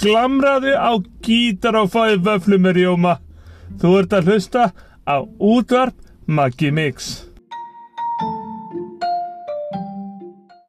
glamraðu á gítar og fáið vöflu með rjóma. Þú ert að hlusta á útvarp Maggi Mix.